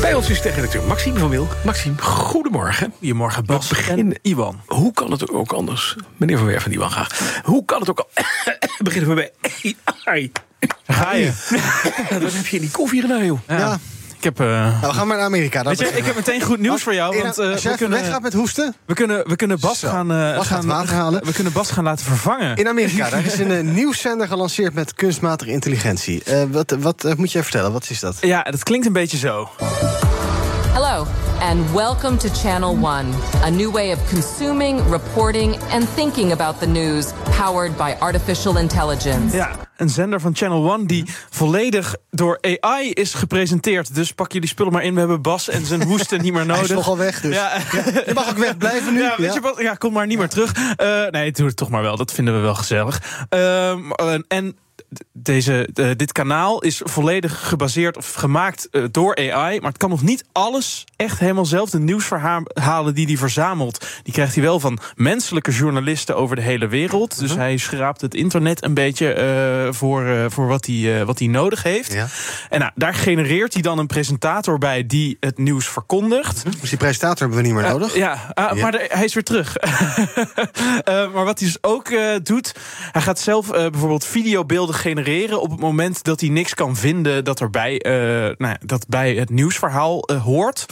Bij ons is techredacteur Maxime van Wil. Maxime, goedemorgen. Goedemorgen Bas We beginnen- en Iwan. Hoe kan het ook anders? Meneer Van Werf en Iwan graag. Hoe kan het ook al... beginnen we bij AI. Ga je? Wat heb je in die koffie gedaan, joh? Ja. Heb, eh, Nou, we gaan maar naar Amerika. weet je, ik heb meteen goed nieuws voor jou. Want eh, Als we, even weggaat kunnen, met hoesten. we, kunnen, we kunnen Bas Zo. gaan, eh, Bas gaan water halen. We kunnen Bas gaan laten vervangen. In Amerika, daar is een eh, nieuwszender gelanceerd met kunstmatige intelligentie. Eh, wat wat moet jij vertellen? Wat is dat? Ja, dat klinkt een beetje zo. Hello, and welcome to Channel One, a new way of consuming, reporting, and thinking about the news, powered by artificial intelligence. Ja, een zender van Channel One die volledig door AI is gepresenteerd. Dus pak jullie spullen maar in. We hebben Bas en zijn hoesten niet meer Hij nodig. is nogal weg, dus. Ja. Je mag ook wegblijven nu. Ja, weet je wat? Ja, kom maar niet meer terug. Eh, nee, doe het toch maar wel. Dat vinden we wel gezellig. Ehm, en deze, eh, dit kanaal is volledig gebaseerd of gemaakt eh, door AI. Maar het kan nog niet alles echt helemaal zelf. De nieuwsverhalen die hij verzamelt, die krijgt hij wel van menselijke journalisten over de hele wereld. Dus hij schraapt het internet een beetje eh, voor, voor wat, hij, wat hij nodig heeft. Ja. En nou, daar genereert hij dan een presentator bij die het nieuws verkondigt. Dus die presentator hebben we niet meer nodig. Ja, ah, Ja. maar de- hij is weer terug. Maar wat hij dus ook doet, hij gaat zelf bijvoorbeeld videobeelden genereren op het moment dat hij niks kan vinden dat erbij eh, nou, dat bij het nieuwsverhaal eh, hoort.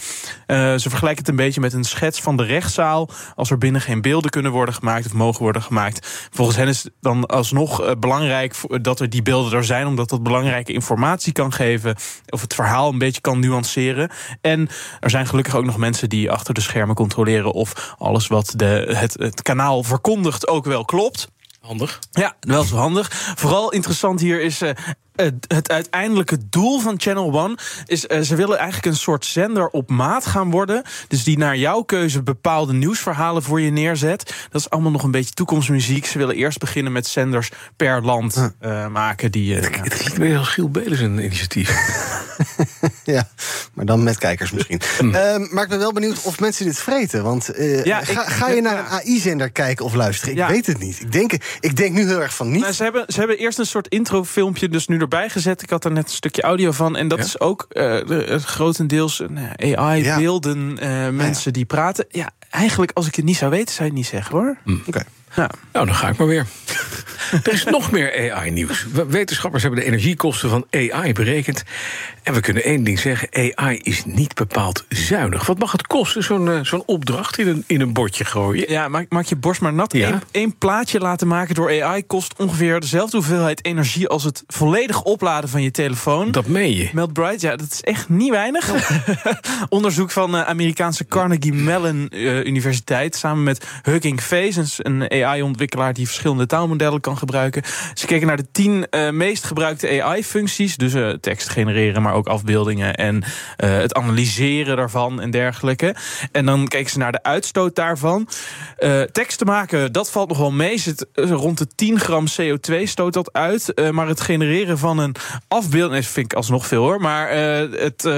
Eh, ze vergelijken het een beetje met een schets van de rechtszaal. Als er binnen geen beelden kunnen worden gemaakt of mogen worden gemaakt. Volgens hen is het dan alsnog belangrijk dat er die beelden er zijn, omdat dat belangrijke informatie kan geven of het verhaal een beetje kan nuanceren. En er zijn gelukkig ook nog mensen die achter de schermen controleren of alles wat de, het kanaal verkondigt ook wel klopt. Handig. Ja, wel zo handig. Vooral interessant hier is. Het, het uiteindelijke doel van Channel One is, eh, ze willen eigenlijk een soort zender op maat gaan worden. Dus die naar jouw keuze bepaalde nieuwsverhalen voor je neerzet. Dat is allemaal nog een beetje toekomstmuziek. Ze willen eerst beginnen met zenders per land eh, maken. Die, eh, Het klinkt weer als Giel Belis een initiatief. Ja, maar dan met kijkers misschien. Ehm, maar ik ben wel benieuwd of mensen dit vreten. Want eh, Ja, ga, ik- ga je naar ja. een AI-zender kijken of luisteren? Ik Ja. weet het niet. Ik denk, ik denk nu heel erg van niet. Nou, ze, hebben, ze hebben eerst een soort introfilmpje dus nu erbij gezet. Ik had er net een stukje audio van. En dat Ja? is ook eh, de- het grotendeels eh, nou ja, AI-beelden, eh, mensen die praten. Ja, eigenlijk als ik het niet zou weten, zou je het niet zeggen hoor. Oké. Ja. Nou, dan ga ik maar weer. Er is nog meer AI-nieuws. Wetenschappers hebben de energiekosten van AI berekend. En we kunnen één ding zeggen: AI is niet bepaald zuinig. Wat mag het kosten, zo'n eh, zo'n opdracht in een, in een bordje gooien? Ja, maak, maak je borst maar nat. Ja. Eén, één plaatje laten maken door AI kost ongeveer dezelfde hoeveelheid energie als het volledig opladen van je telefoon. Dat meen je. Melt Bright, ja, dat is echt niet weinig. Onderzoek van de Amerikaanse Carnegie Mellon eh, Universiteit... samen met Hugging Face, een AI-ontwikkelaar... die verschillende taalmodellen kan gebruiken. Ze keken naar de tien eh, meest gebruikte AI-functies. Dus eh, tekst genereren, maar ook afbeeldingen... en eh, het analyseren daarvan en dergelijke. En dan keken ze naar de uitstoot daarvan. Eh tekst te maken, dat valt nog wel mee. Zit rond de 10 gram CO2 stoot dat uit. Maar het genereren van een afbeelding... Vind ik alsnog veel hoor. Maar het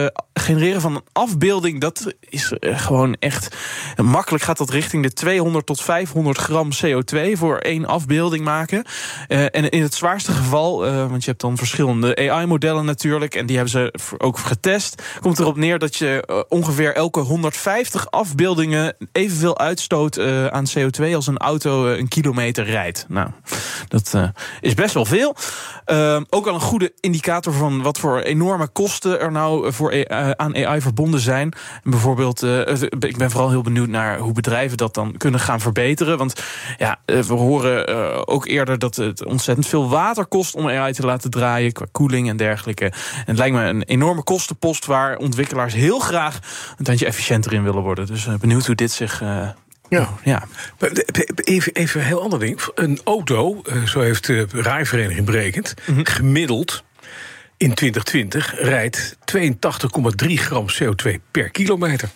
genereren van een afbeelding... dat is eh, gewoon echt... Makkelijk gaat dat richting de 200 tot 500 gram CO2... voor één afbeelding maken. Eh, en in het zwaarste geval... eh, want je hebt dan verschillende AI-modellen natuurlijk... en die hebben ze ook getest... komt erop neer dat je ongeveer elke 150 afbeeldingen... evenveel uitstoot aan CO2 als een auto een kilometer rijdt. Nou, dat is best wel veel. Ook al een goede indicator van wat voor enorme kosten er nou voor, aan AI verbonden zijn. En bijvoorbeeld, eh, ik ben vooral heel benieuwd naar hoe bedrijven dat dan kunnen gaan verbeteren. Want ja, eh, we horen eh, ook eerder dat het ontzettend veel water kost om AI te laten draaien, qua koeling en dergelijke. En het lijkt me een enorme kostenpost waar ontwikkelaars heel graag een tandje efficiënter in willen worden. Dus eh, benieuwd hoe dit zich. eh, Ja. ja. Even, even een heel ander ding. Een auto, eh, zo heeft de rijvereniging berekend, gemiddeld in 2020 rijdt 82,3 gram CO2 per kilometer.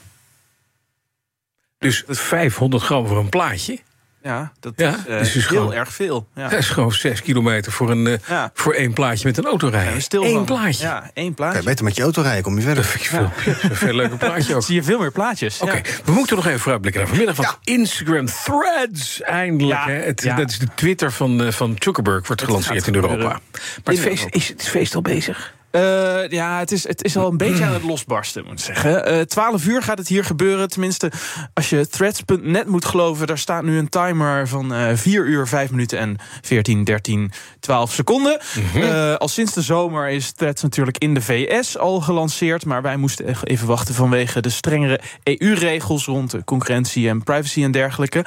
Dus 500 gram voor een plaatje. Ja, dat Ja, is, eh, dus is heel gewoon- erg veel. Ja. Dat is gewoon 6 kilometer voor, een, eh, Ja. voor één plaatje met een auto rijden. Ja, stil Eén van. plaatje. Ja, één Kan plaatje. je beter met je auto rijden, kom je verder. Dat vind ik veel, ja, dat is een veel leuker plaatje ook. Zie je veel meer plaatjes. Oké, Ja. we moeten nog even vooruitblikken naar vanmiddag. Want Instagram Threads, eindelijk. Ja, hè. Het, ja. Dat is de Twitter van, eh, van Zuckerberg, wordt gelanceerd in Europa. gebeuren. Maar het feest, Europa. is het feest al bezig? Eh, ja, het is, het is al een beetje aan het losbarsten, moet ik zeggen. Eh 12 uur gaat het hier gebeuren. Tenminste, als je threads.net moet geloven... daar staat nu een timer van eh 4 uur, 5 minuten en 14, 13, 12 seconden. Eh, al sinds de zomer is Threads natuurlijk in de VS al gelanceerd... maar wij moesten echt even wachten vanwege de strengere EU-regels... rond concurrentie en privacy en dergelijke.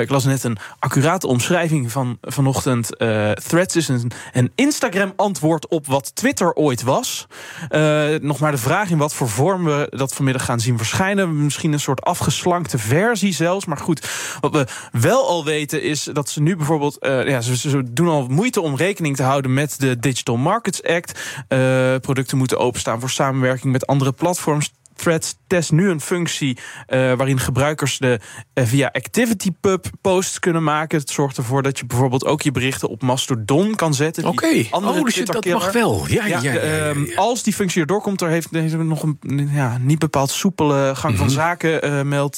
Ik las net een accurate omschrijving van vanochtend. Threads is een, een Instagram-antwoord op wat Twitter ooit was. Eh, nog maar de vraag in wat voor vorm we dat vanmiddag gaan zien verschijnen. Misschien een soort afgeslankte versie zelfs. Maar goed, wat we wel al weten is dat ze nu bijvoorbeeld... eh, ja, ze, ze doen al moeite om rekening te houden met de Digital Markets Act. Eh, producten moeten openstaan voor samenwerking met andere platforms. Threads test nu een functie eh, waarin gebruikers de eh, via ActivityPub posts kunnen maken. Het zorgt ervoor dat je bijvoorbeeld ook je berichten op Mastodon kan zetten. Oké, andere oh, dus dat mag wel. Ja, ja, ja, ehm. Als die functie erdoor komt, er heeft deze nog een ja, niet bepaald soepele gang Mhm. van zaken, eh, meldt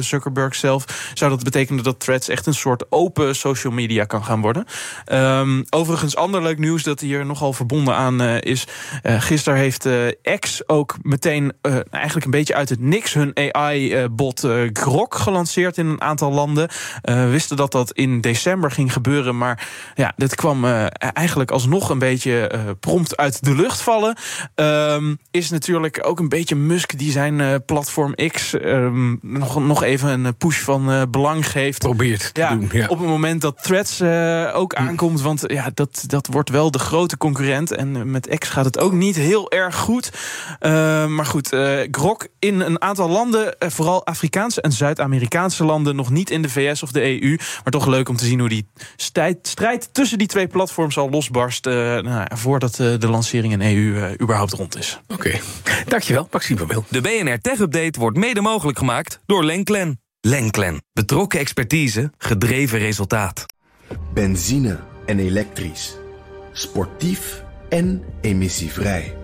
Zuckerberg zelf. Zou dat betekenen dat Threads echt een soort open social media kan gaan worden? Ehm, overigens, ander leuk nieuws dat hier nogal verbonden aan is. gisteren heeft X ook meteen eigenlijk een beetje uit het niks hun AI-bot eh Grok gelanceerd in een aantal landen. Eh, we wisten dat dat in december ging gebeuren, maar ja, dit kwam eh, eigenlijk alsnog een beetje eh, prompt uit de lucht vallen. Ehm, is natuurlijk ook een beetje Musk die zijn eh, platform X ehm, nog, nog even een push van eh, belang geeft. Probeert te Ja, doen. Ja. op het moment dat Threads eh, ook aankomt. Want ja, dat, dat wordt wel de grote concurrent. En eh, met X gaat het ook niet heel erg goed. Eh, maar goed, eh Grok in een aantal landen, eh, vooral Afrikaanse en Zuid-Amerikaanse landen, nog niet in de VS of de EU. Maar toch leuk om te zien hoe die strijd, tussen die twee platforms al losbarst. eh, nou, ja, voordat eh, de lancering in EU überhaupt rond is. Oké, dankjewel, Maxime van Wil. De BNR Tech Update wordt mede mogelijk gemaakt door Lenklen. Lenklen. Betrokken expertise, gedreven resultaat. Benzine en elektrisch. Sportief en emissievrij.